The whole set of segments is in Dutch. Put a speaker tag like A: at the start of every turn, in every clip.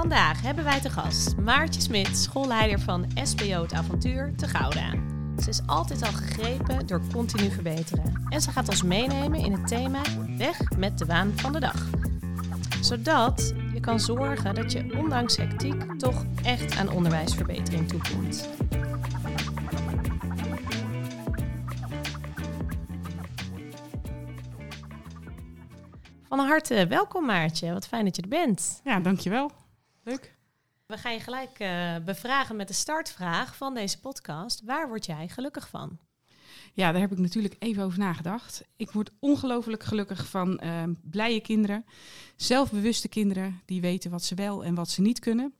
A: Vandaag hebben wij te gast Maartje Smit, schoolleider van SBO Het Avontuur te Gouda. Ze is altijd al gegrepen door continu verbeteren. En ze gaat ons meenemen in het thema Weg met de waan van de dag. Zodat je kan zorgen dat je ondanks hectiek toch echt aan onderwijsverbetering toekomt. Van harte welkom Maartje, wat fijn dat je er bent.
B: Ja, dankjewel. Leuk.
A: We gaan je gelijk uh, bevragen met de startvraag van deze podcast. Waar word jij gelukkig van?
B: Ja, daar heb ik natuurlijk even over nagedacht. Ik word ongelooflijk gelukkig van uh, blije kinderen, zelfbewuste kinderen die weten wat ze wel en wat ze niet kunnen.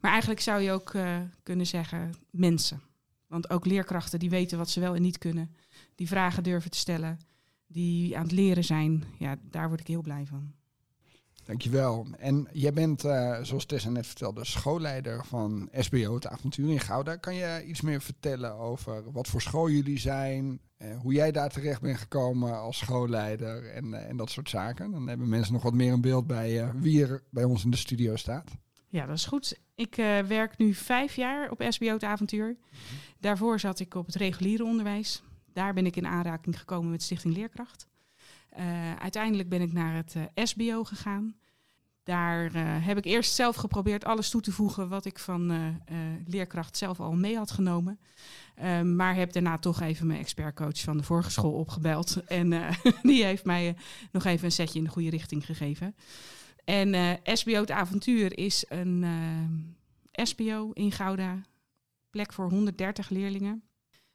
B: Maar eigenlijk zou je ook uh, kunnen zeggen mensen. Want ook leerkrachten die weten wat ze wel en niet kunnen, die vragen durven te stellen, die aan het leren zijn, ja, daar word ik heel blij van.
C: Dankjewel. En jij bent, uh, zoals Tessa net vertelde, schoolleider van SBO, het avontuur in Gouda. Kan je iets meer vertellen over wat voor school jullie zijn, uh, hoe jij daar terecht bent gekomen als schoolleider en, uh, en dat soort zaken? Dan hebben mensen nog wat meer een beeld bij wie er bij ons in de studio staat.
B: Ja, dat is goed. Ik werk nu vijf jaar op SBO, het avontuur. Mm -hmm. Daarvoor zat ik op het reguliere onderwijs. Daar ben ik in aanraking gekomen met Stichting Leerkracht. Uh, uiteindelijk ben ik naar het uh, SBO gegaan. Daar uh, heb ik eerst zelf geprobeerd alles toe te voegen wat ik van leerkracht zelf al mee had genomen. maar heb daarna toch even mijn expertcoach van de vorige school opgebeld. En die heeft mij nog even een setje in de goede richting gegeven. En SBO het avontuur is een SBO in Gouda. Plek voor 130 leerlingen.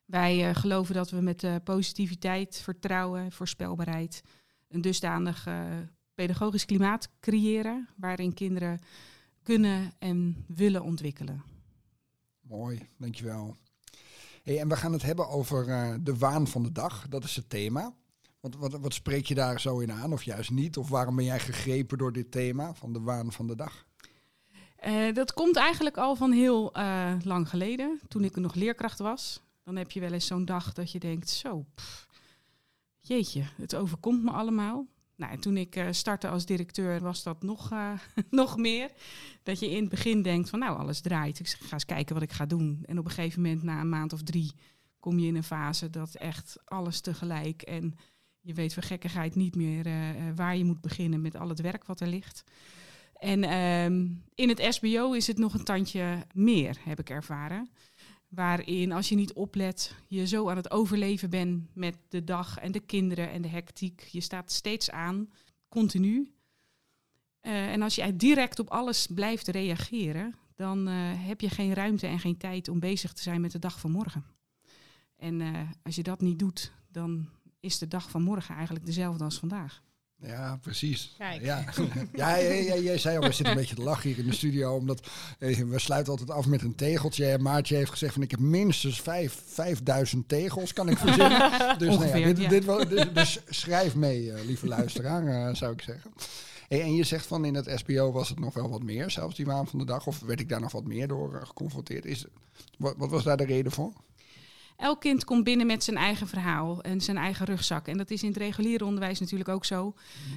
B: Wij uh, geloven dat we met uh, positiviteit, vertrouwen, voorspelbaarheid een dusdanig uh, pedagogisch klimaat creëren waarin kinderen kunnen en willen ontwikkelen.
C: Mooi, dankjewel. Hey, en we gaan het hebben over de waan van de dag. Dat is het thema. Wat, wat, wat spreek je daar zo in aan, of juist niet? Of waarom ben jij gegrepen door dit thema van de waan van de dag?
B: dat komt eigenlijk al van heel lang geleden, toen ik nog leerkracht was. Dan heb je wel eens zo'n dag dat je denkt, zo, jeetje, het overkomt me allemaal. Nou, toen ik uh, startte als directeur was dat nog, uh, nog meer. Dat je in het begin denkt van nou, alles draait. Ik ga eens kijken wat ik ga doen. En op een gegeven moment, na een maand of drie, kom je in een fase dat echt alles tegelijk. En je weet voor gekkigheid niet meer uh, waar je moet beginnen met al het werk wat er ligt. En ehm, in het SBO is het nog een tandje meer, heb ik ervaren. Waarin, als je niet oplet, je zo aan het overleven bent met de dag en de kinderen en de hectiek. Je staat steeds aan, continu. Uh, en als je direct op alles blijft reageren, dan uh, heb je geen ruimte en geen tijd om bezig te zijn met de dag van morgen. En uh, als je dat niet doet, dan is de dag van morgen eigenlijk dezelfde als vandaag.
C: Ja, precies. Kijk. Ja, ja jij, zei al, we zitten een beetje te lachen hier in de studio, omdat eh, we sluiten altijd af met een tegeltje. En Maartje heeft gezegd van ik heb minstens vijf, 5000 tegels, kan ik verzinnen. dus,
B: Ongeveer,
C: nou ja, dit,
B: ja.
C: dit, wel- dus, dus schrijf mee, uh, lieve luisteraar, uh, zou ik zeggen. Hey, en je zegt van in het SBO was het nog wel wat meer, zelfs die waan van de dag, of werd ik daar nog wat meer door uh, geconfronteerd? Is, wat, wat was daar de reden voor?
B: Elk kind komt binnen met zijn eigen verhaal en zijn eigen rugzak. En dat is in het reguliere onderwijs natuurlijk ook zo.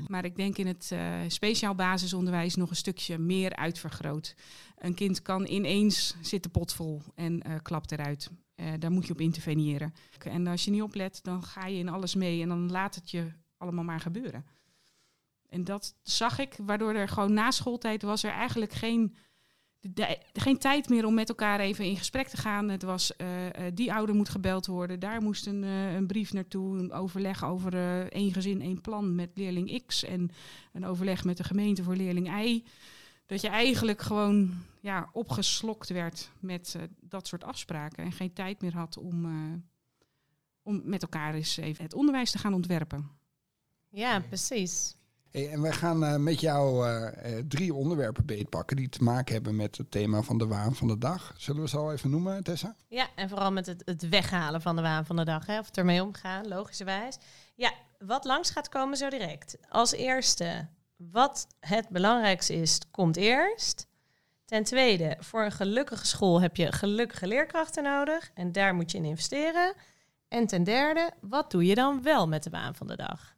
B: Maar ik denk in het uh, speciaal basisonderwijs nog een stukje meer uitvergroot. Een kind kan ineens zitten potvol en uh, klapt eruit. Uh, daar moet je op interveneren. En als je niet oplet, dan ga je in alles mee en dan laat het je allemaal maar gebeuren. En dat zag ik, waardoor er gewoon na schooltijd was er eigenlijk geen geen tijd meer om met elkaar even in gesprek te gaan. Het was, uh, uh, die ouder moet gebeld worden. Daar moest een, uh, een brief naartoe. Een overleg over één gezin, één plan met leerling X. En een overleg met de gemeente voor leerling Y. Dat je eigenlijk gewoon ja, opgeslokt werd met dat soort afspraken. En geen tijd meer had om, om met elkaar eens even het onderwijs te gaan ontwerpen.
A: Ja, precies.
C: En wij gaan uh, met jou uh, uh, drie onderwerpen beetpakken die te maken hebben met het thema van de waan van de dag. Zullen we ze al even noemen, Tessa?
A: Ja, en vooral met het, het weghalen van de waan van de dag, hè, of ermee omgaan, logischerwijs. Ja, wat langs gaat komen zo direct. Als eerste, wat het belangrijkste is, komt eerst. Ten tweede, voor een gelukkige school heb je gelukkige leerkrachten nodig en daar moet je in investeren. En ten derde, wat doe je dan wel met de waan van de dag?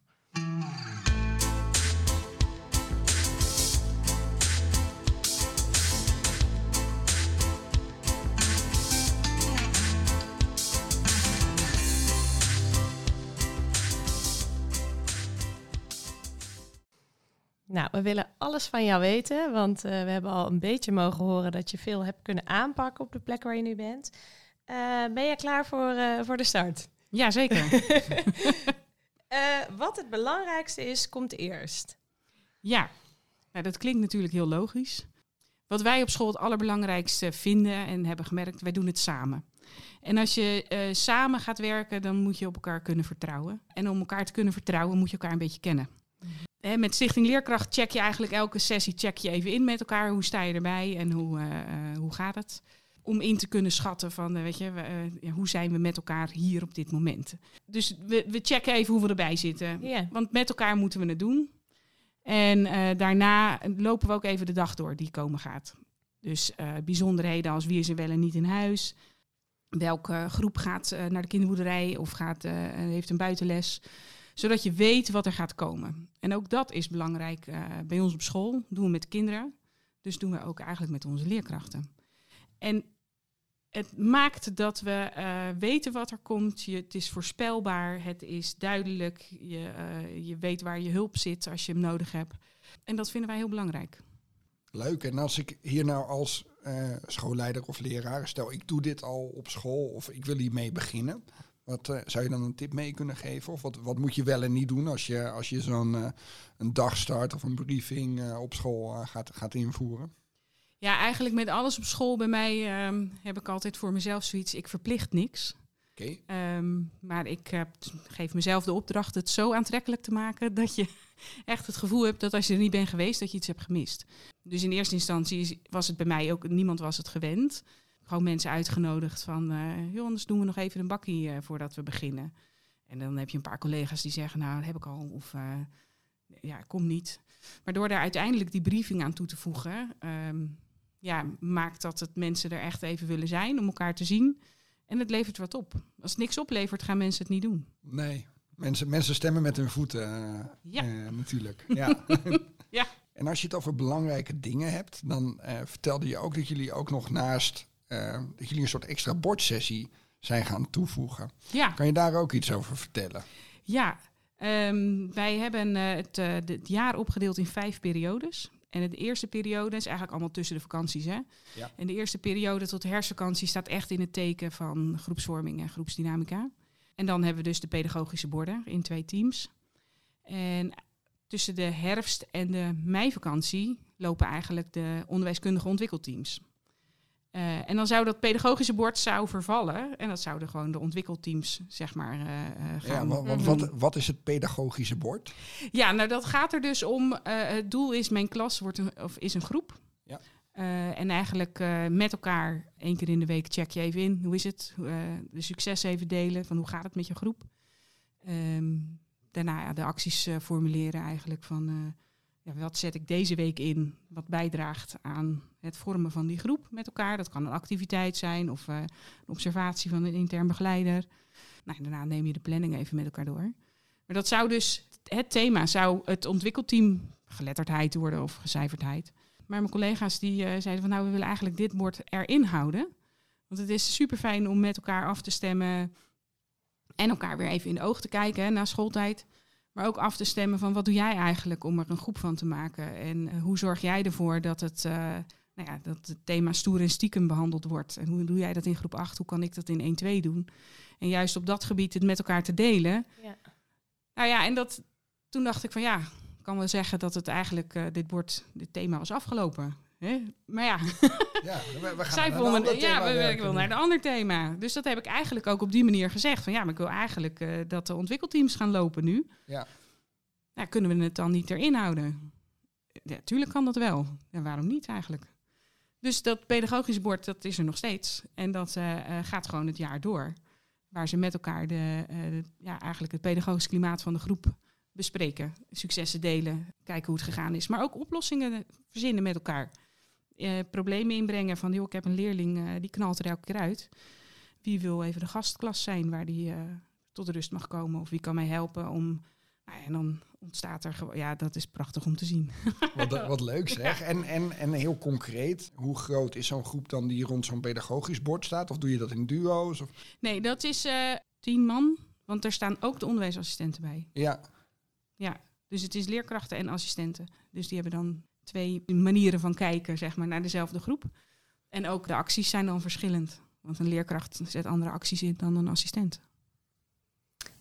A: Nou, we willen alles van jou weten, want uh, we hebben al een beetje mogen horen dat je veel hebt kunnen aanpakken op de plek waar je nu bent. Uh, ben je klaar voor, uh, voor de start?
B: Ja, zeker.
A: wat het belangrijkste is, komt eerst.
B: Ja, nou, dat klinkt natuurlijk heel logisch. Wat wij op school het allerbelangrijkste vinden en hebben gemerkt, wij doen het samen. En als je uh, samen gaat werken, dan moet je op elkaar kunnen vertrouwen. En om elkaar te kunnen vertrouwen, moet je elkaar een beetje kennen. Met Stichting Leerkracht check je eigenlijk elke sessie check je even in met elkaar. Hoe sta je erbij en hoe, uh, uh, hoe gaat het? Om in te kunnen schatten van, weet je, hoe zijn we met elkaar hier op dit moment. Dus we, we checken even hoe we erbij zitten.
A: Yeah.
B: Want met elkaar moeten we het doen. En daarna lopen we ook even de dag door die komen gaat. Dus bijzonderheden als wie is er wel en niet in huis welke groep gaat naar de kinderboerderij of gaat, heeft een buitenles. Zodat je weet wat er gaat komen. En ook dat is belangrijk uh, bij ons op school. doen we met kinderen. Dus doen we ook eigenlijk met onze leerkrachten. En het maakt dat we weten wat er komt. Je, het is voorspelbaar. Het is duidelijk. Je, je weet waar je hulp zit als je hem nodig hebt. En dat vinden wij heel belangrijk.
C: Leuk. En als ik hier nou als schoolleider of leraar, stel ik doe dit al op school of ik wil hiermee beginnen. Wat uh, zou je dan een tip mee kunnen geven? Of wat, wat moet je wel en niet doen als je, als je zo'n uh, een dagstart of een briefing op school gaat, gaat invoeren?
B: Ja, eigenlijk met alles op school bij mij um, heb ik altijd voor mezelf zoiets, ik verplicht niks.
C: Okay.
B: Um, maar ik geef mezelf de opdracht het zo aantrekkelijk te maken dat je echt het gevoel hebt dat als je er niet bent geweest, dat je iets hebt gemist. Dus in eerste instantie was het bij mij ook, niemand was het gewend. Gewoon mensen uitgenodigd van, uh, joh, anders doen we nog even een bakkie uh, voordat we beginnen. En dan heb je een paar collega's die zeggen, nou, dat heb ik al, of ja, kom niet. Maar door daar uiteindelijk die briefing aan toe te voegen, um, ja, maakt dat het mensen er echt even willen zijn om elkaar te zien. En het levert wat op. Als het niks oplevert, gaan mensen het niet doen.
C: Nee, mensen, mensen stemmen met hun voeten
B: ja.
C: Natuurlijk. Ja.
B: ja.
C: En als je het over belangrijke dingen hebt, dan uh, vertelde je ook dat jullie ook nog naast dat jullie een soort extra bordsessie zijn gaan toevoegen.
B: Ja.
C: Kan je daar ook iets over vertellen?
B: Ja, um, wij hebben het, het jaar opgedeeld in vijf periodes. En de eerste periode is eigenlijk allemaal tussen de vakanties. Hè?
C: Ja.
B: En de eerste periode tot de herfstvakantie staat echt in het teken van groepsvorming en groepsdynamica. En dan hebben we dus de pedagogische borden in twee teams. En tussen de herfst- en de meivakantie lopen eigenlijk de onderwijskundige ontwikkelteams. Uh, en dan zou dat pedagogische bord zou vervallen. En dat zouden gewoon de ontwikkelteams, zeg maar, uh, gaan.
C: Ja, wat, wat, wat, is het pedagogische bord?
B: Ja, nou dat gaat er dus om. Uh, het doel is, mijn klas wordt een, of is een groep.
C: Ja.
B: en eigenlijk met elkaar één keer in de week check je even in. Hoe is het? de succes even delen. Van hoe gaat het met je groep? Um, daarna ja, de acties formuleren eigenlijk van ja, wat zet ik deze week in wat bijdraagt aan het vormen van die groep met elkaar. Dat kan een activiteit zijn of uh, een observatie van een intern begeleider. Nou, daarna neem je de planning even met elkaar door. Maar dat zou dus, het thema zou het ontwikkelteam geletterdheid worden of gecijferdheid. Maar mijn collega's die uh, zeiden van nou, we willen eigenlijk dit bord erin houden. Want het is super fijn om met elkaar af te stemmen en elkaar weer even in de ogen te kijken na schooltijd. Maar ook af te stemmen van wat doe jij eigenlijk om er een groep van te maken? En uh, hoe zorg jij ervoor dat het, uh, nou ja, dat het thema stoer en stiekem behandeld wordt? En hoe doe jij dat in groep 8? Hoe kan ik dat in 1-2 doen? En juist op dat gebied het met elkaar te delen.
A: Ja.
B: Nou ja, en dat, toen dacht ik van ja, ik kan wel zeggen dat het eigenlijk, uh, dit, wordt, dit thema was afgelopen. Hè? Maar ja,
C: ja we, we gaan
B: zij
C: naar
B: vonden,
C: een
B: ja, we, ik wil naar een ander thema. Dus dat heb ik eigenlijk ook op die manier gezegd. Van ja, maar ik wil eigenlijk uh, dat de ontwikkelteams gaan lopen nu.
C: Ja.
B: Nou, kunnen we het dan niet erin houden? Ja, tuurlijk kan dat wel. En waarom niet eigenlijk? Dus dat pedagogisch bord, dat is er nog steeds. En dat uh, uh, gaat gewoon het jaar door. Waar ze met elkaar de, uh, ja, eigenlijk het pedagogisch klimaat van de groep bespreken. Successen delen, kijken hoe het gegaan is. Maar ook oplossingen verzinnen met elkaar. Problemen inbrengen van, joh, ik heb een leerling, die knalt er elke keer uit. Wie wil even de gastklas zijn waar die tot rust mag komen? Of wie kan mij helpen om... Nou, en dan ontstaat er gewoon, ja, dat is prachtig om te zien.
C: Wat, wat leuk zeg. En, en, en heel concreet, hoe groot is zo'n groep dan die rond zo'n pedagogisch bord staat? Of doe je dat in duo's? Of?
B: Nee, dat is uh, tien man, want er staan ook de onderwijsassistenten bij.
C: Ja.
B: Ja, Dus het is leerkrachten en assistenten. Dus die hebben dan twee manieren van kijken zeg maar, naar dezelfde groep. En ook de acties zijn dan verschillend. Want een leerkracht zet andere acties in dan een assistent.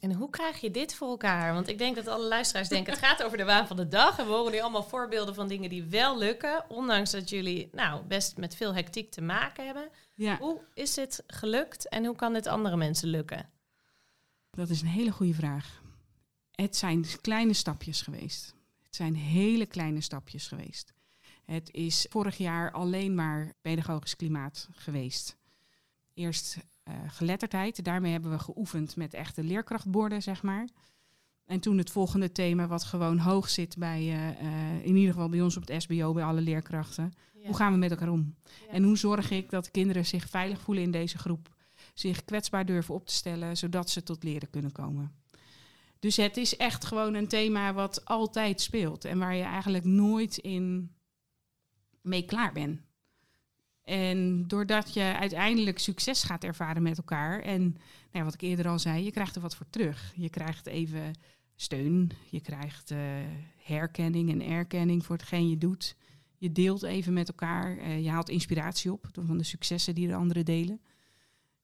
A: En hoe krijg je dit voor elkaar? Want ik denk dat alle luisteraars denken, het gaat over de waan van de dag. En we horen nu allemaal voorbeelden van dingen die wel lukken. Ondanks dat jullie nou, best met veel hectiek te maken hebben.
B: Ja,
A: Hoe is dit gelukt en hoe kan dit andere mensen lukken?
B: dat is een hele goede vraag. Het zijn kleine stapjes geweest. Het zijn hele kleine stapjes geweest. Het is vorig jaar alleen maar pedagogisch klimaat geweest. Eerst eh, geletterdheid, daarmee hebben we geoefend met echte leerkrachtborden, zeg maar. En toen het volgende thema, wat gewoon hoog zit bij, eh, eh, in ieder geval bij ons op het SBO, bij alle leerkrachten. Hoe gaan we met elkaar om?
A: Ja.
B: En hoe zorg ik dat kinderen zich veilig voelen in deze groep? Zich kwetsbaar durven op te stellen, zodat ze tot leren kunnen komen. Dus het is echt gewoon een thema wat altijd speelt en waar je eigenlijk nooit in mee klaar bent. En doordat je uiteindelijk succes gaat ervaren met elkaar en nou ja, wat ik eerder al zei, je krijgt er wat voor terug. Je krijgt even steun, je krijgt eh, herkenning en erkenning voor hetgeen je doet. Je deelt even met elkaar, eh, je haalt inspiratie op van de successen die de anderen delen.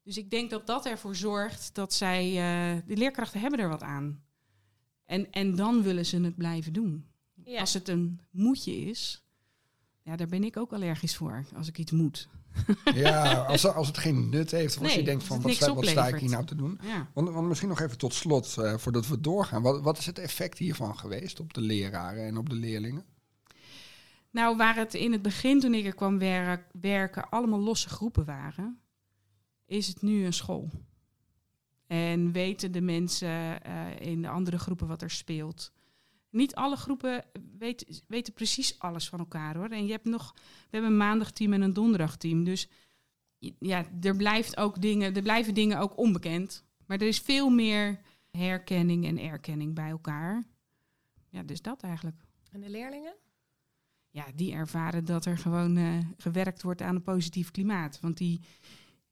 B: Dus ik denk dat dat ervoor zorgt dat zij, eh, de leerkrachten hebben er wat aan. En, en dan willen ze het blijven doen.
A: Ja.
B: Als het een moetje is, ja, daar ben ik ook allergisch voor, als ik iets moet.
C: Ja, als, als het geen nut heeft, of als
B: Nee,
C: je denkt van wat sta, wat sta ik hier nou te doen?
B: Ja.
C: Want, want misschien nog even tot slot, eh, voordat we doorgaan. Wat, wat is het effect hiervan geweest op de leraren en op de leerlingen?
B: Nou, waar het in het begin, toen ik er kwam wer- werken, allemaal losse groepen waren, is het nu een school. En weten de mensen eh, in de andere groepen wat er speelt. Niet alle groepen weten, weten precies alles van elkaar hoor. En je hebt nog, we hebben een maandagteam en een donderdagteam. Dus ja, er, blijft ook dingen, er blijven dingen ook onbekend. Maar er is veel meer herkenning en erkenning bij elkaar. Ja, dus dat eigenlijk
A: En de leerlingen?
B: ja, die ervaren dat er gewoon eh, gewerkt wordt aan een positief klimaat. Want die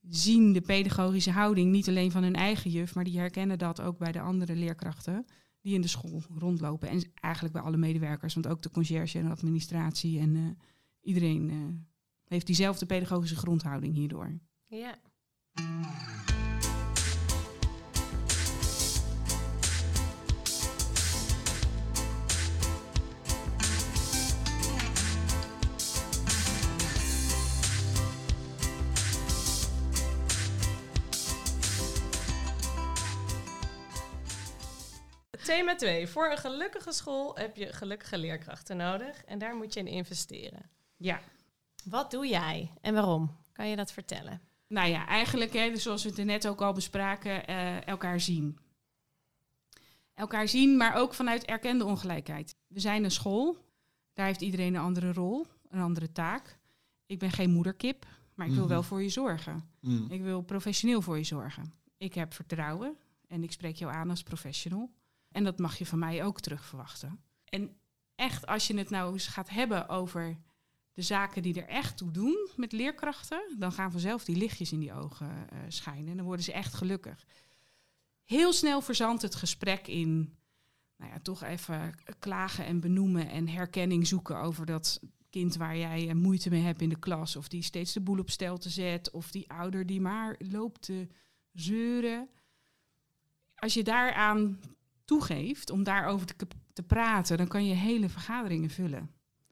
B: zien de pedagogische houding niet alleen van hun eigen juf, maar die herkennen dat ook bij de andere leerkrachten die in de school rondlopen. En eigenlijk bij alle medewerkers, want ook de conciërge en de administratie en eh, iedereen eh, heeft diezelfde pedagogische grondhouding hierdoor.
A: Ja. Thema 2. Voor een gelukkige school heb je gelukkige leerkrachten nodig. En daar moet je in investeren.
B: Ja,
A: Wat doe jij en waarom? Kan je dat vertellen?
B: Nou ja, eigenlijk, hè, dus zoals we het er net ook al bespraken, eh, elkaar zien. Elkaar zien, maar ook vanuit erkende ongelijkheid. We zijn een school, daar heeft iedereen een andere rol, een andere taak. Ik ben geen moederkip, maar ik wil
C: Mhm.
B: wel voor je zorgen. Ik wil professioneel voor je zorgen. Ik heb vertrouwen en ik spreek jou aan als professional. En dat mag je van mij ook terug verwachten. En echt, als je het nou eens gaat hebben over de zaken die er echt toe doen met leerkrachten, dan gaan vanzelf die lichtjes in die ogen eh, schijnen. En dan worden ze echt gelukkig. Heel snel verzandt het gesprek in, nou ja, toch even klagen en benoemen en herkenning zoeken over dat kind waar jij eh, moeite mee hebt in de klas. Of die steeds de boel op stelte zet. Of die ouder die maar loopt te zeuren. Als je daaraan toegeeft om daarover te, te praten, dan kan je hele vergaderingen vullen.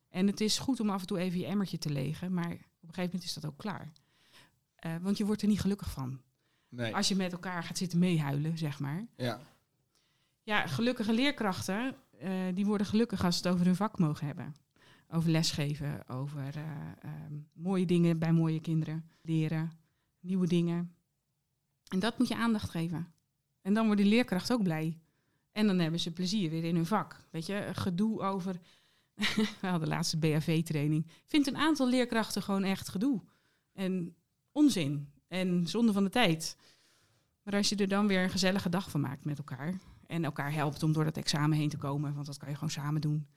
B: En het is goed om af en toe even je emmertje te legen, maar op een gegeven moment is dat ook klaar. Eh, want je wordt er niet gelukkig van.
C: Nee.
B: Als je met elkaar gaat zitten meehuilen, zeg maar.
C: Ja.
B: Ja, gelukkige leerkrachten, eh, die worden gelukkig als ze het over hun vak mogen hebben. Over lesgeven, over eh, ehm, mooie dingen bij mooie kinderen leren, nieuwe dingen. En dat moet je aandacht geven. En dan wordt die leerkracht ook blij. En dan hebben ze plezier weer in hun vak. Weet je, gedoe over. We hadden laatste BHV-training. Vindt een aantal leerkrachten gewoon echt gedoe. En onzin. En zonde van de tijd. Maar als je er dan weer een gezellige dag van maakt met elkaar. En elkaar helpt om door dat examen heen te komen. Want dat kan je gewoon samen doen.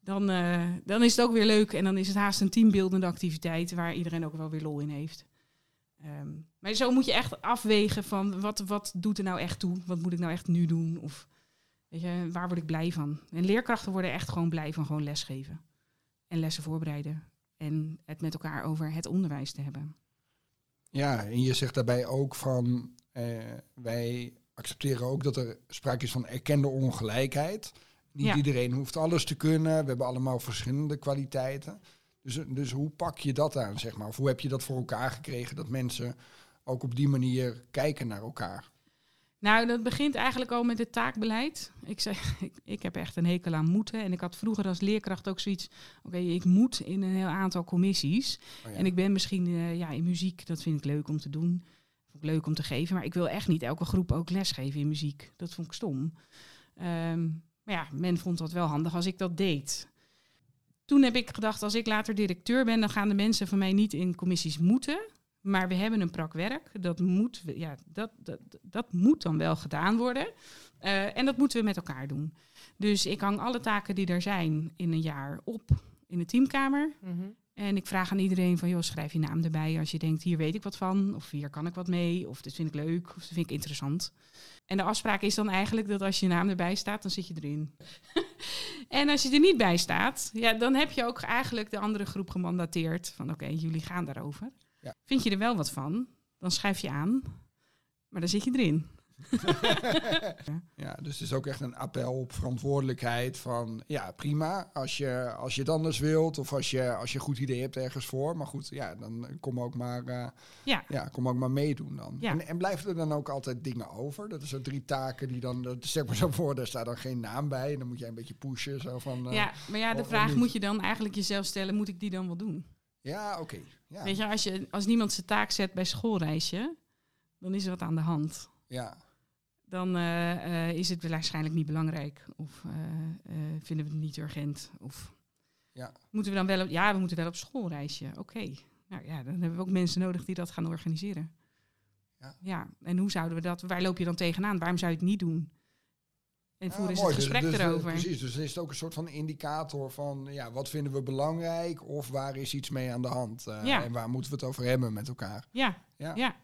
B: Dan, eh, dan is het ook weer leuk. En dan is het haast een teambeeldende activiteit. Waar iedereen ook wel weer lol in heeft. Ehm, maar zo moet je echt afwegen van wat, wat doet er nou echt toe? Wat moet ik nou echt nu doen? Of Weet je, waar word ik blij van? En leerkrachten worden echt gewoon blij van gewoon lesgeven. En lessen voorbereiden. En het met elkaar over het onderwijs te hebben.
C: Ja, en je zegt daarbij ook van eh, wij accepteren ook dat er sprake is van erkende ongelijkheid. Niet
B: Ja.
C: iedereen hoeft alles te kunnen. We hebben allemaal verschillende kwaliteiten. Dus, dus hoe pak je dat aan, zeg maar? Of hoe heb je dat voor elkaar gekregen dat mensen ook op die manier kijken naar elkaar?
B: Nou, dat begint eigenlijk al met het taakbeleid. Ik, zeg, ik, ik heb echt een hekel aan moeten. En ik had vroeger als leerkracht ook zoiets... Oké, ik moet in een heel aantal commissies.
C: Oh ja.
B: En ik ben misschien eh, ja, in muziek, dat vind ik leuk om te doen. Vond ik leuk om te geven. Maar ik wil echt niet elke groep ook lesgeven in muziek. Dat vond ik stom. Ehm, maar ja, men vond dat wel handig als ik dat deed. Toen heb ik gedacht, als ik later directeur ben, dan gaan de mensen van mij niet in commissies moeten. Maar we hebben een prak werk. Dat moet, we- ja, dat, dat, dat moet dan wel gedaan worden. Eh, en dat moeten we met elkaar doen. Dus ik hang alle taken die er zijn in een jaar op in de teamkamer.
A: Mhm.
B: En ik vraag aan iedereen van, joh, schrijf je naam erbij als je denkt, hier weet ik wat van, of hier kan ik wat mee, of dit vind ik leuk, of dit vind ik interessant. En de afspraak is dan eigenlijk dat als je naam erbij staat, dan zit je erin. en als je er niet bij staat, ja, dan heb je ook eigenlijk de andere groep gemandateerd van, oké, jullie gaan daarover.
C: Ja.
B: Vind je er wel wat van, dan schrijf je aan, maar dan zit je erin.
C: Ja, dus het is ook echt een appel op verantwoordelijkheid van ja, prima. Als je, als je het anders wilt of als je, als je een goed idee hebt ergens voor. Maar goed, ja, dan kom ook maar, eh,
B: Ja.
C: ja, kom ook maar meedoen dan.
B: Ja.
C: En, en blijven er dan ook altijd dingen over? Dat is zo drie taken die dan, dat zeg maar zo voor, daar staat dan geen naam bij. En dan moet jij een beetje pushen. Zo van, eh,
B: ja, maar ja, de vraag moet je dan eigenlijk jezelf stellen, moet ik die dan wel doen?
C: Ja oké. Ja,
B: Weet je, als, je, als niemand zijn taak zet bij schoolreisje, dan is er wat aan de hand.
C: ja,
B: Dan eh, eh, is het waarschijnlijk niet belangrijk. Of eh, vinden we het niet urgent. Of
C: Ja.
B: moeten we dan wel op, ja, we moeten wel op schoolreisje. Oké. Nou ja, dan hebben we ook mensen nodig die dat gaan organiseren.
C: Ja.
B: ja, en hoe zouden we dat, waar loop je dan tegenaan? Waarom zou je het niet doen? En voer
C: Ah,
B: eens
C: mooi.
B: het
C: Dus-
B: gesprek
C: dus,
B: erover.
C: Precies, dus is het ook een soort van indicator van ja, wat vinden we belangrijk of waar is iets mee aan de hand eh,
B: Ja.
C: en waar moeten we het over hebben met elkaar.
B: Ja,
C: Ja.
B: ja.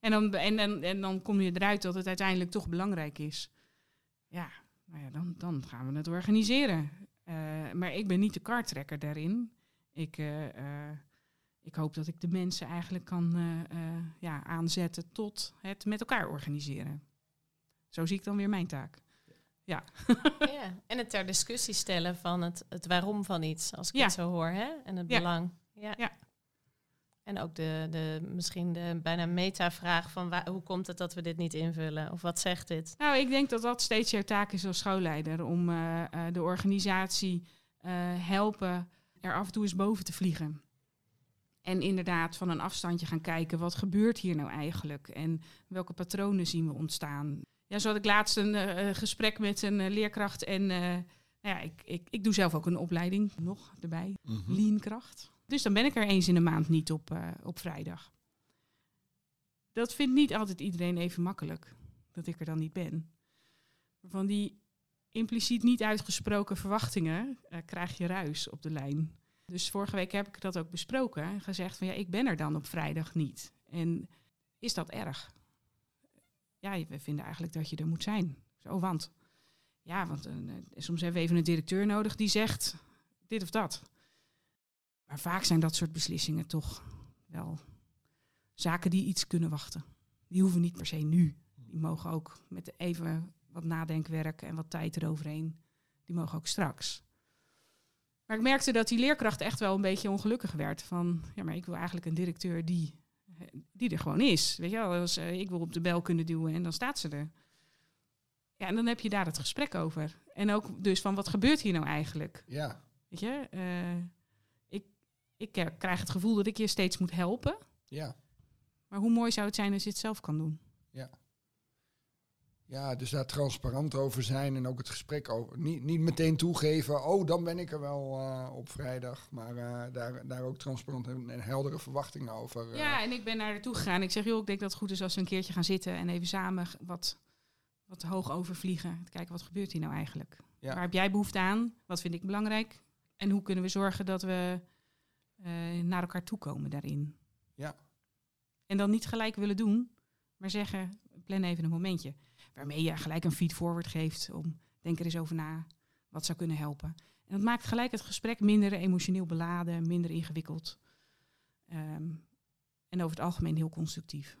B: En, dan, en, en, en dan kom je eruit dat het uiteindelijk toch belangrijk is. Ja, nou ja, dan, dan gaan we het organiseren. Eh, maar ik ben niet de kartrekker daarin. Ik, eh, ik hoop dat ik de mensen eigenlijk kan ja, aanzetten tot het met elkaar organiseren. Zo zie ik dan weer mijn taak.
A: Ja, en het ter discussie stellen van het, het waarom van iets, als ik
B: Ja.
A: het zo hoor, hè? En het
B: Ja.
A: belang. Ja.
B: Ja.
A: En ook de, de misschien de bijna meta-vraag van waar, hoe komt het dat we dit niet invullen? Of wat zegt dit?
B: Nou, ik denk dat dat steeds jouw taak is als schoolleider. Om eh, eh, de organisatie eh, helpen er af en toe eens boven te vliegen. En inderdaad van een afstandje gaan kijken, wat gebeurt hier nou eigenlijk? En welke patronen zien we ontstaan? Ja, zo had ik laatst een eh, eh, gesprek met een eh, leerkracht. En nou ja, ik, ik, ik doe zelf ook een opleiding nog erbij.
C: Mhm.
B: Leankracht. Dus dan ben ik er eens in de maand niet op, op vrijdag. Dat vindt niet altijd iedereen even makkelijk, dat ik er dan niet ben. Van die impliciet niet uitgesproken verwachtingen krijg je ruis op de lijn. Dus vorige week heb ik dat ook besproken en gezegd van ja, ik ben er dan op vrijdag niet. En is dat erg? Ja, we vinden eigenlijk dat je er moet zijn. Zo, want ja, want eh, soms hebben we even een directeur nodig die zegt dit of dat. Maar vaak zijn dat soort beslissingen toch wel zaken die iets kunnen wachten. Die hoeven niet per se nu. Die mogen ook met even wat nadenkwerk en wat tijd eroverheen. Die mogen ook straks. Maar ik merkte dat die leerkracht echt wel een beetje ongelukkig werd. Van, ja, maar ik wil eigenlijk een directeur die, die er gewoon is. Weet je wel, als, eh, ik wil op de bel kunnen duwen en dan staat ze er. Ja, en dan heb je daar het gesprek over. En ook dus van, wat gebeurt hier nou eigenlijk?
C: Ja,
B: Weet je, eh, ik, ik krijg het gevoel dat ik je steeds moet helpen.
C: ja.
B: Maar hoe mooi zou het zijn als je het zelf kan doen?
C: Ja, dus daar transparant over zijn en ook het gesprek over. Niet, niet meteen toegeven, oh, dan ben ik er wel eh, op vrijdag. Maar eh, daar, daar ook transparant en, heldere verwachtingen over. eh.
B: Ja, en ik ben naar toe gegaan. Ik zeg, joh, ik denk dat het goed is als we een keertje gaan zitten en even samen wat, wat hoog overvliegen. Kijken, wat gebeurt hier nou eigenlijk?
C: Ja.
B: Waar heb jij behoefte aan? Wat vind ik belangrijk? En hoe kunnen we zorgen dat we naar elkaar toe komen daarin?
C: Ja.
B: En dan niet gelijk willen doen, maar zeggen, plan even een momentje. Waarmee je gelijk een feed forward geeft om denk er eens over na wat zou kunnen helpen. En dat maakt gelijk het gesprek minder emotioneel beladen, minder ingewikkeld. Ehm, en over het algemeen heel constructief.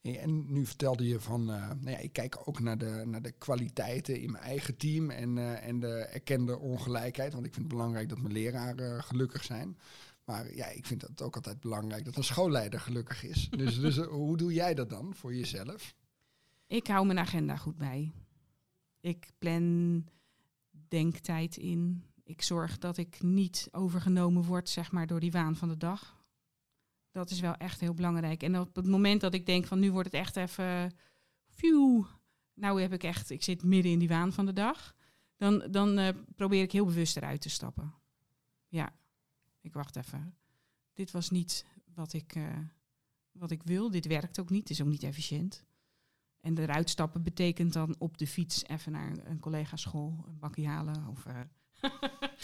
C: En nu vertelde je van, eh, nou ja, ik kijk ook naar de, naar de kwaliteiten in mijn eigen team en, eh, en de erkende ongelijkheid. Want ik vind het belangrijk dat mijn leraren gelukkig zijn. Maar ja, ik vind het ook altijd belangrijk dat een schoolleider gelukkig is. Dus, dus eh, hoe doe jij dat dan voor jezelf?
B: Ik hou mijn agenda goed bij. Ik plan denktijd in. Ik zorg dat ik niet overgenomen word, zeg maar, door die waan van de dag. Dat is wel echt heel belangrijk. En op het moment dat ik denk van nu wordt het echt even... Phew, nou heb ik echt... Ik zit midden in die waan van de dag. Dan, dan eh, probeer ik heel bewust eruit te stappen. Ja, ik wacht even. Dit was niet wat ik, eh, wat ik wil. Dit werkt ook niet. Het is ook niet efficiënt. En eruit stappen betekent dan op de fiets even naar een, een collega-school, een bakje halen. Of, eh,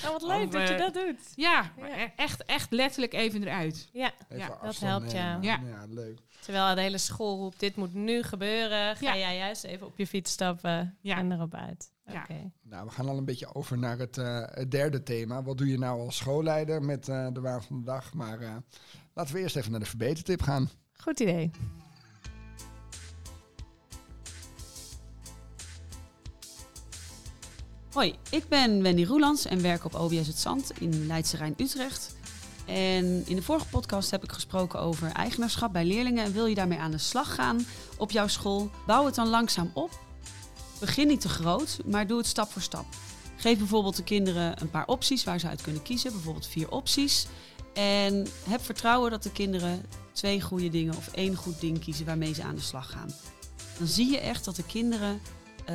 A: Oh, wat leuk
B: Of,
A: dat je
B: eh,
A: dat doet.
B: ja,
A: Ja.
B: e- Echt, echt letterlijk even eruit.
A: Ja,
C: Even
B: Ja,
A: dat helpt, ja.
C: nemen.
B: Ja.
C: leuk.
A: terwijl de hele school roept, dit moet nu gebeuren. Ga
B: Ja.
A: jij juist even op je fiets stappen
B: Ja.
A: en erop uit.
B: Ja.
A: Oké.
C: Nou, we gaan al een beetje over naar het, eh, het derde thema. Wat doe je nou als schoolleider met eh, de waan van de dag? Maar eh, laten we eerst even naar de verbetertip gaan.
A: Goed idee.
D: Hoi, ik ben Wendy Roelands en werk op OBS Het Zand in Leidse Rijn Utrecht. En in de vorige podcast heb ik gesproken over eigenaarschap bij leerlingen. En wil je daarmee aan de slag gaan op jouw school? Bouw het dan langzaam op. Begin niet te groot, maar doe het stap voor stap. Geef bijvoorbeeld de kinderen een paar opties waar ze uit kunnen kiezen. Bijvoorbeeld vier opties. En heb vertrouwen dat de kinderen twee goede dingen of één goed ding kiezen waarmee ze aan de slag gaan. Dan zie je echt dat de kinderen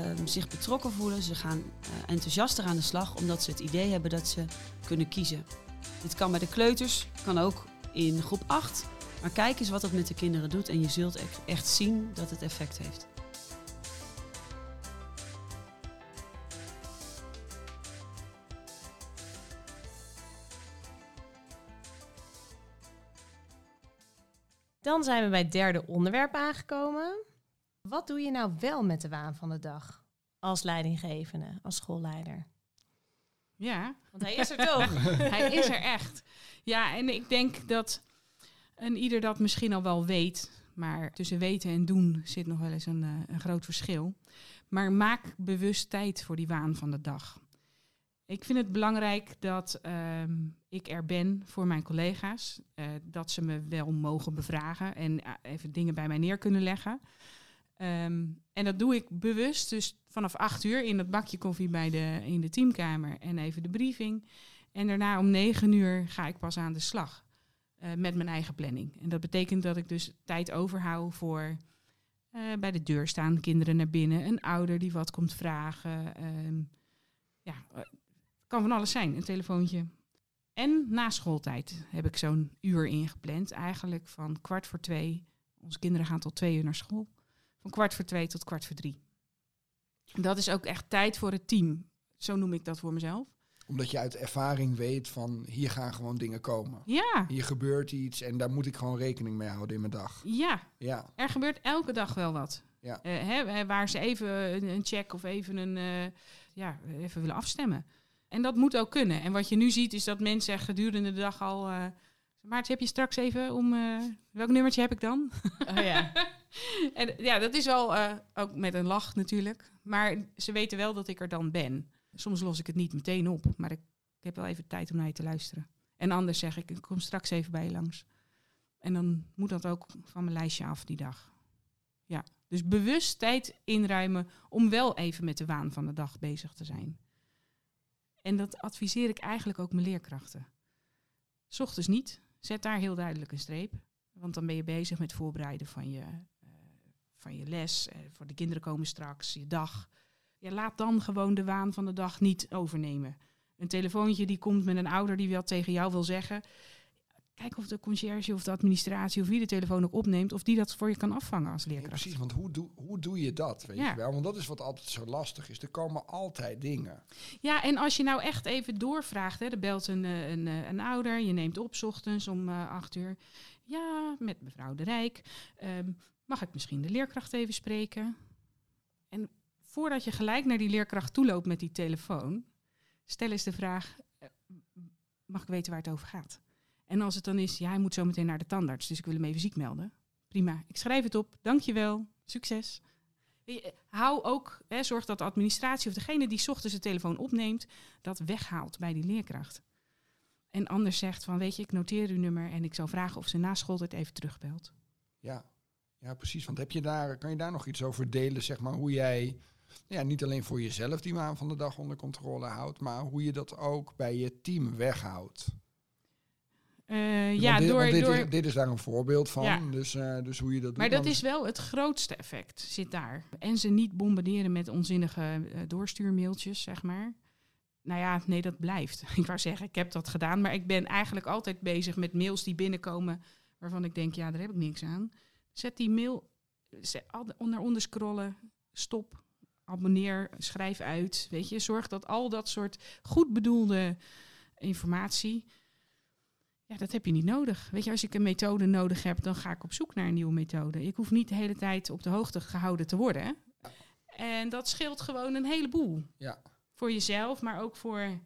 D: ehm, zich betrokken voelen. Ze gaan eh, enthousiaster aan de slag omdat ze het idee hebben dat ze kunnen kiezen. Dit kan bij de kleuters, kan ook in groep 8. Maar kijk eens wat het met de kinderen doet en je zult echt- echt zien dat het effect heeft.
A: Dan zijn we bij het derde onderwerp aangekomen. Wat doe je nou wel met de waan van de dag? Als leidinggevende, als schoolleider.
B: Ja,
A: Want hij is er toch?
B: hij is er echt. Ja, en ik denk dat een ieder dat misschien al wel weet. Maar tussen weten en doen zit nog wel eens een, eh, een groot verschil. Maar maak bewust tijd voor die waan van de dag. Ik vind het belangrijk dat ehm, ik er ben voor mijn collega's. eh, dat ze me wel mogen bevragen en eh, even dingen bij mij neer kunnen leggen. Ehm, en dat doe ik bewust. Dus vanaf acht uur in dat bakje koffie bij de, in de teamkamer en even de briefing. En daarna om negen uur ga ik pas aan de slag eh, met mijn eigen planning. En dat betekent dat ik dus tijd overhoud voor eh, bij de deur staan, kinderen naar binnen, een ouder die wat komt vragen. ehm, ja, eh, kan van alles zijn, een telefoontje. En na schooltijd heb ik zo'n uur ingepland, eigenlijk van kwart voor twee. Onze kinderen gaan tot twee uur naar school. Van kwart voor twee tot kwart voor drie. Dat is ook echt tijd voor het team. Zo noem ik dat voor mezelf.
C: Omdat je uit ervaring weet van hier gaan gewoon dingen komen.
B: Ja,
C: Hier gebeurt iets en daar moet ik gewoon rekening mee houden in mijn dag.
B: ja,
C: Ja,
B: er gebeurt elke dag wel wat.
C: Ja.
B: Eh, hè, waar ze even een, check of even een eh, ja, even willen afstemmen. En dat moet ook kunnen. En wat je nu ziet is dat mensen gedurende de dag al. eh Maarten, heb je straks even om. eh, welk nummertje heb ik dan?
A: Oh ja.
B: en ja, dat is wel eh, ook met een lach natuurlijk. Maar ze weten wel dat ik er dan ben. Soms los ik het niet meteen op, maar ik, heb wel even tijd om naar je te luisteren. En anders zeg ik, ik kom straks even bij je langs. En dan moet dat ook van mijn lijstje af die dag. Ja, dus bewust tijd inruimen om wel even met de waan van de dag bezig te zijn. En dat adviseer ik eigenlijk ook mijn leerkrachten. 's Ochtends niet. Zet daar heel duidelijk een streep. Want dan ben je bezig met voorbereiden van je, van je les. eh, voor de kinderen komen straks, je dag. Ja, laat dan gewoon de waan van de dag niet overnemen. Een telefoontje die komt met een ouder die wat tegen jou wil zeggen. Kijk of de conciërge of de administratie of wie de telefoon ook opneemt... of die dat voor je kan afvangen als
C: Ja,
B: leerkracht.
C: precies. Want hoe doe, hoe doe je dat? Weet
B: Ja.
C: je wel? Want dat is wat altijd zo lastig is. Er komen altijd dingen.
B: Ja, en als je nou echt even doorvraagt, hè, er belt een, eh, een, eh, een ouder, je neemt op 's ochtends om acht uur. Ja, met mevrouw de Rijk. Ehm, mag ik misschien de leerkracht even spreken? En voordat je gelijk naar die leerkracht toeloopt met die telefoon, stel eens de vraag: eh, mag ik weten waar het over gaat? En als het dan is, ja, hij moet zo meteen naar de tandarts, dus ik wil hem even ziek melden. Prima, ik schrijf het op. Dankjewel. Succes. Je, Hou ook, hè, zorg dat de administratie of degene die ochtends de telefoon opneemt, dat weghaalt bij die leerkracht. En anders zegt van, weet je, ik noteer uw nummer en ik zal vragen of ze na schooltijd even terugbelt.
C: Ja. Ja, precies. Want heb je daar, kan je daar nog iets over delen, zeg maar, hoe jij ja, niet alleen voor jezelf die waan van de dag onder controle houdt, maar hoe je dat ook bij je team weghoudt?
B: Eh, ja,
C: dit,
B: door,
C: dit,
B: door,
C: is, dit is daar een voorbeeld van,
B: Ja.
C: dus, eh, dus hoe je dat doet.
B: Maar dat is wel het grootste effect, zit daar. En ze niet bombarderen met onzinnige eh, doorstuurmailtjes, zeg maar. Nou ja, nee, dat blijft. Ik wou zeggen, ik heb dat gedaan, maar ik ben eigenlijk altijd bezig met mails die binnenkomen waarvan ik denk, ja, daar heb ik niks aan. Zet die mail zet, onder onder scrollen, stop, abonneer, schrijf uit. Weet je, zorg dat al dat soort goed bedoelde informatie, ja, dat heb je niet nodig. Weet je, als ik een methode nodig heb, dan ga ik op zoek naar een nieuwe methode. Ik hoef niet de hele tijd op de hoogte gehouden te worden. En dat scheelt gewoon een heleboel.
C: Ja.
B: Voor jezelf, maar ook voor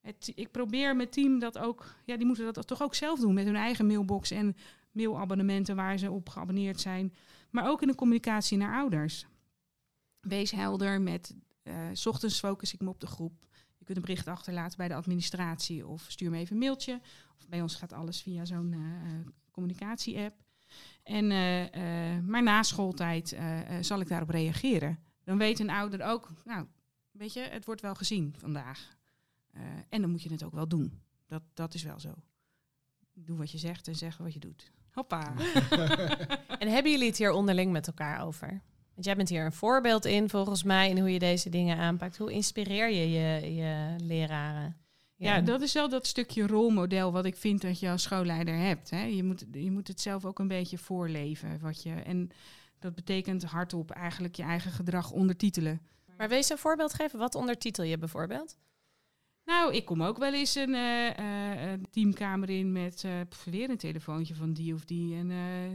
B: het. Ik probeer mijn team dat ook. Ja, die moeten dat toch ook zelf doen met hun eigen mailbox en mailabonnementen waar ze op geabonneerd zijn. Maar ook in de communicatie naar ouders. Wees helder met. s ochtends focus ik me op de groep. Je kunt een bericht achterlaten bij de administratie of stuur me even een mailtje. Of bij ons gaat alles via zo'n eh, communicatie-app. En, maar na schooltijd zal ik daarop reageren. Dan weet een ouder ook, nou, weet je, het wordt wel gezien vandaag. En dan moet je het ook wel doen. Dat, dat is wel zo. Doe wat je zegt en zeg wat je doet. Hoppa.
A: En hebben jullie het hier onderling met elkaar over? Want jij bent hier een voorbeeld in, volgens mij, in hoe je deze dingen aanpakt. Hoe inspireer je je, je leraren?
B: Ja, dat is wel dat stukje rolmodel wat ik vind dat je als schoolleider hebt. Hè. Je, moet, je moet het zelf ook een beetje voorleven. Wat je, en dat betekent hardop eigenlijk je eigen gedrag ondertitelen.
A: Maar wees een voorbeeld geven. Wat ondertitel je bijvoorbeeld?
B: Nou, ik kom ook wel eens een eh, eh, teamkamer in met pff, weer een telefoontje van die of die. En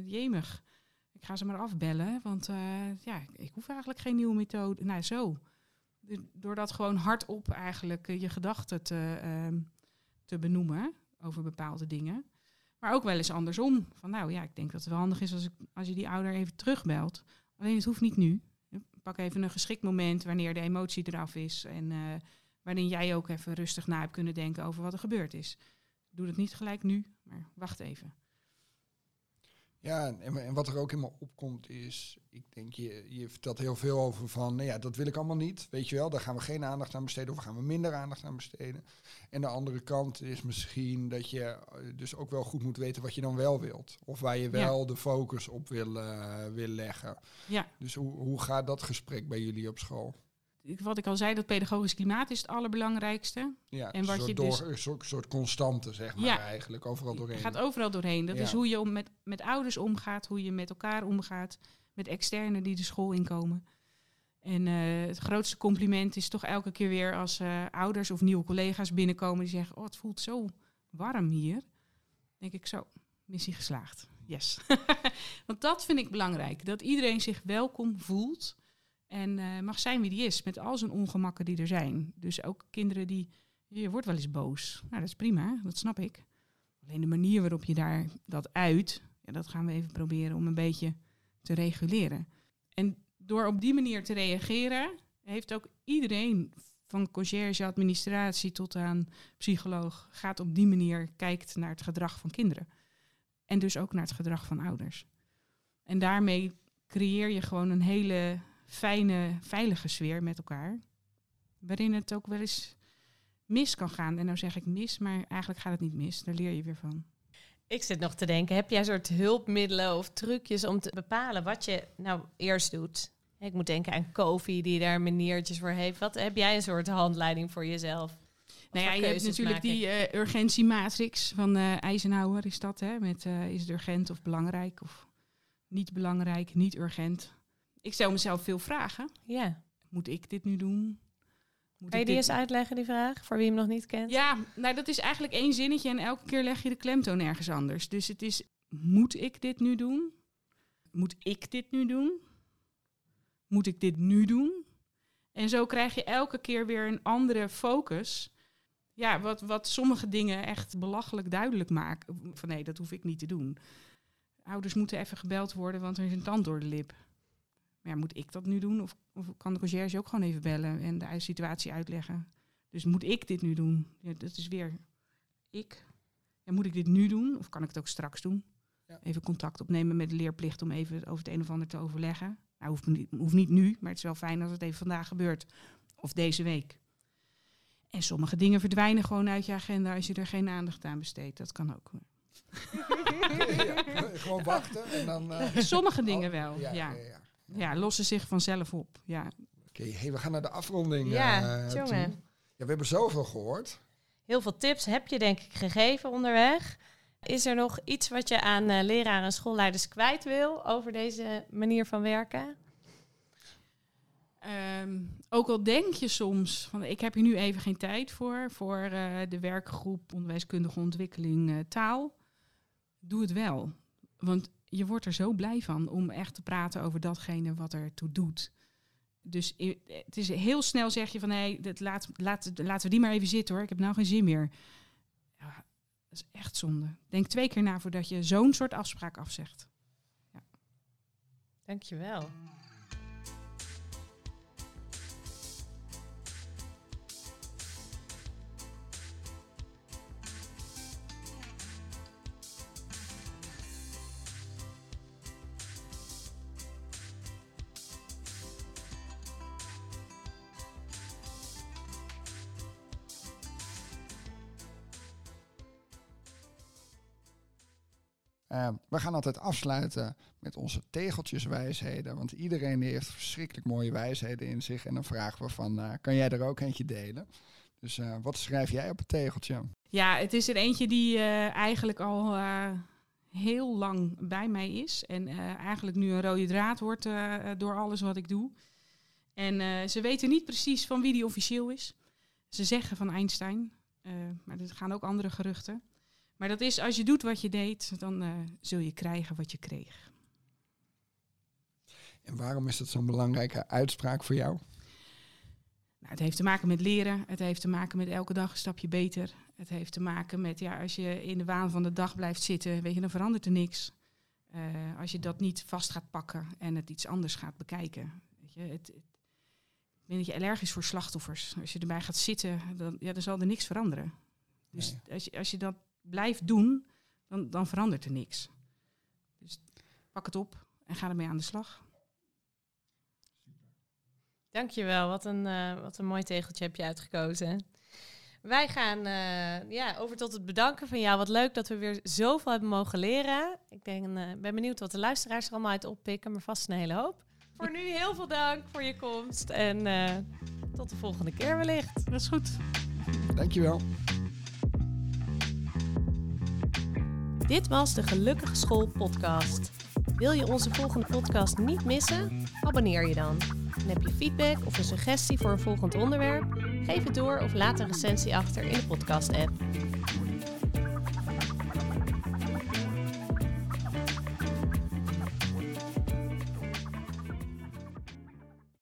B: jemig, ik ga ze maar afbellen, want ja, ik hoef eigenlijk geen nieuwe methode. Nou, zo. Door dat gewoon hardop eigenlijk je gedachten te, ehm, te benoemen over bepaalde dingen. Maar ook wel eens andersom. Van nou ja, ik denk dat het wel handig is als, ik, als je die ouder even terugbelt. Alleen het hoeft niet nu. Pak even een geschikt moment wanneer de emotie eraf is. En waarin jij ook even rustig na hebt kunnen denken over wat er gebeurd is. Doe dat niet gelijk nu, maar wacht even.
C: Ja, en, en wat er ook in me opkomt is, ik denk, je, je vertelt heel veel over van, nou ja, dat wil ik allemaal niet, weet je wel, daar gaan we geen aandacht aan besteden of gaan we minder aandacht aan besteden. En de andere kant is misschien dat je eh, dus ook wel goed moet weten wat je dan wel wilt. Of waar je wel de focus op wil, eh, wil leggen.
B: Ja.
C: Dus hoe, hoe gaat dat gesprek bij jullie op school?
B: Wat ik al zei, dat pedagogisch klimaat is het allerbelangrijkste.
C: Ja,
B: En
C: een
B: wat
C: soort,
B: je
C: door,
B: dus-
C: een soort, soort constante, zeg maar,
B: Ja.
C: eigenlijk, overal doorheen.
B: Het gaat overal doorheen. Dat
C: Ja.
B: is hoe je om met, met ouders omgaat, hoe je met elkaar omgaat, met externen die de school inkomen. En eh, het grootste compliment is toch elke keer weer als eh, ouders of nieuwe collega's binnenkomen die zeggen: Oh, het voelt zo warm hier. denk ik zo, missie geslaagd. Yes. Want dat vind ik belangrijk. Dat iedereen zich welkom voelt en eh, mag zijn wie die is, met al zijn ongemakken die er zijn. Dus ook kinderen die. Je wordt wel eens boos. Nou, dat is prima, dat snap ik. Alleen de manier waarop je daar dat uit, ja, dat gaan we even proberen om een beetje te reguleren. En door op die manier te reageren, heeft ook iedereen, van conciërge administratie tot aan psycholoog, gaat op die manier kijkt naar het gedrag van kinderen. En dus ook naar het gedrag van ouders. En daarmee creëer je gewoon een hele fijne, veilige sfeer met elkaar. Waarin het ook wel eens mis kan gaan. En nou zeg ik mis, maar eigenlijk gaat het niet mis. Daar leer je weer van.
A: Ik zit nog te denken, heb jij soort hulpmiddelen of trucjes om te bepalen wat je nou eerst doet? Ik moet denken aan Kofi, die daar maniertjes voor heeft. Wat heb jij een soort handleiding voor jezelf?
B: Nou ja, je hebt natuurlijk die eh, urgentiematrix van eh Eisenhower, is dat, hè? Met eh, is het urgent of belangrijk of niet belangrijk, niet urgent. Ik stel mezelf veel vragen.
A: Ja.
B: Moet ik dit nu doen? Moet
A: Kan je die
B: dit-
A: eens uitleggen, die vraag, voor wie hem nog niet kent?
B: Ja, nou dat is eigenlijk één zinnetje en elke keer leg je de klemtoon ergens anders. Dus het is, moet ik dit nu doen? Moet ik dit nu doen? Moet ik dit nu doen? En zo krijg je elke keer weer een andere focus. Ja, wat, wat sommige dingen echt belachelijk duidelijk maken. Van nee, dat hoef ik niet te doen. Ouders moeten even gebeld worden, want er is een tand door de lip. Maar ja, moet ik dat nu doen? Of, of kan de conciërge ook gewoon even bellen en de situatie uitleggen? Dus moet ik dit nu doen? Ja, dat is weer ik. En moet ik dit nu doen? Of kan ik het ook straks doen?
C: Ja.
B: Even contact opnemen met de leerplicht om even over het een of ander te overleggen. Nou, hoeft niet, hoeft niet nu, maar het is wel fijn als het even vandaag gebeurt. Of deze week. En sommige dingen verdwijnen gewoon uit je agenda als je er geen aandacht aan besteedt. Dat kan ook.
C: Ja, gewoon wachten en dan... eh,
B: Sommige dingen
C: oh,
B: wel,
C: Ja,
B: ja. lossen zich vanzelf op. Ja.
C: Oké, hey, we gaan naar de afronding.
A: Ja,
C: eh,
A: jongen.
C: toe. Ja, we hebben zoveel gehoord.
A: Heel veel tips heb je denk ik gegeven onderweg. Is er nog iets wat je aan eh, leraren en schoolleiders kwijt wil over deze manier van werken?
B: Ehm, ook al denk je soms van ik heb hier nu even geen tijd voor, voor eh, de werkgroep onderwijskundige ontwikkeling eh, taal. Doe het wel. Want je wordt er zo blij van om echt te praten over datgene wat er toe doet. Dus het is heel snel zeg je van hé, dat laat, laat, laten we die maar even zitten hoor. Ik heb nou geen zin meer. Ja, dat is echt zonde. Denk twee keer na voordat je zo'n soort afspraak afzegt.
A: Dankjewel.
C: Eh, we gaan altijd afsluiten met onze tegeltjeswijsheden. Want iedereen heeft verschrikkelijk mooie wijsheden in zich. En dan vragen we van, eh, kan jij er ook eentje delen? Dus eh, wat schrijf jij op het tegeltje?
B: Ja, het is er eentje die eh, eigenlijk al heel lang bij mij is. En eigenlijk nu een rode draad wordt door alles wat ik doe. En ze weten niet precies van wie die officieel is. Ze zeggen van Einstein, maar er gaan ook andere geruchten. Maar dat is, als je doet wat je deed, dan eh, zul je krijgen wat je kreeg.
C: En waarom is dat zo'n belangrijke uitspraak voor jou?
B: Nou, het heeft te maken met leren. Het heeft te maken met elke dag een stapje beter. Het heeft te maken met, ja, als je in de waan van de dag blijft zitten, weet je, dan verandert er niks. Eh, als je dat niet vast gaat pakken en het iets anders gaat bekijken. Weet je, het, het, ik ben dat je allergisch voor slachtoffers. Als je erbij gaat zitten, dan, ja, dan zal er niks veranderen. Dus
C: Nee.
B: als, je, als je dat blijft doen, dan, dan verandert er niks. Dus pak het op en ga ermee aan de slag.
A: Dankjewel, wat een, eh, wat een mooi tegeltje heb je uitgekozen. Wij gaan eh, ja, over tot het bedanken van jou. Wat leuk dat we weer zoveel hebben mogen leren. Ik denk, eh, ben benieuwd wat de luisteraars er allemaal uit oppikken, maar vast een hele hoop. Voor nu heel veel dank voor je komst en eh, tot de volgende keer wellicht.
B: Dat is goed.
C: Dankjewel.
A: Dit was de Gelukkige School podcast. Wil je onze volgende podcast niet missen? Abonneer je dan. En heb je feedback of een suggestie voor een volgend onderwerp? Geef het door of laat een recensie achter in de podcast-app.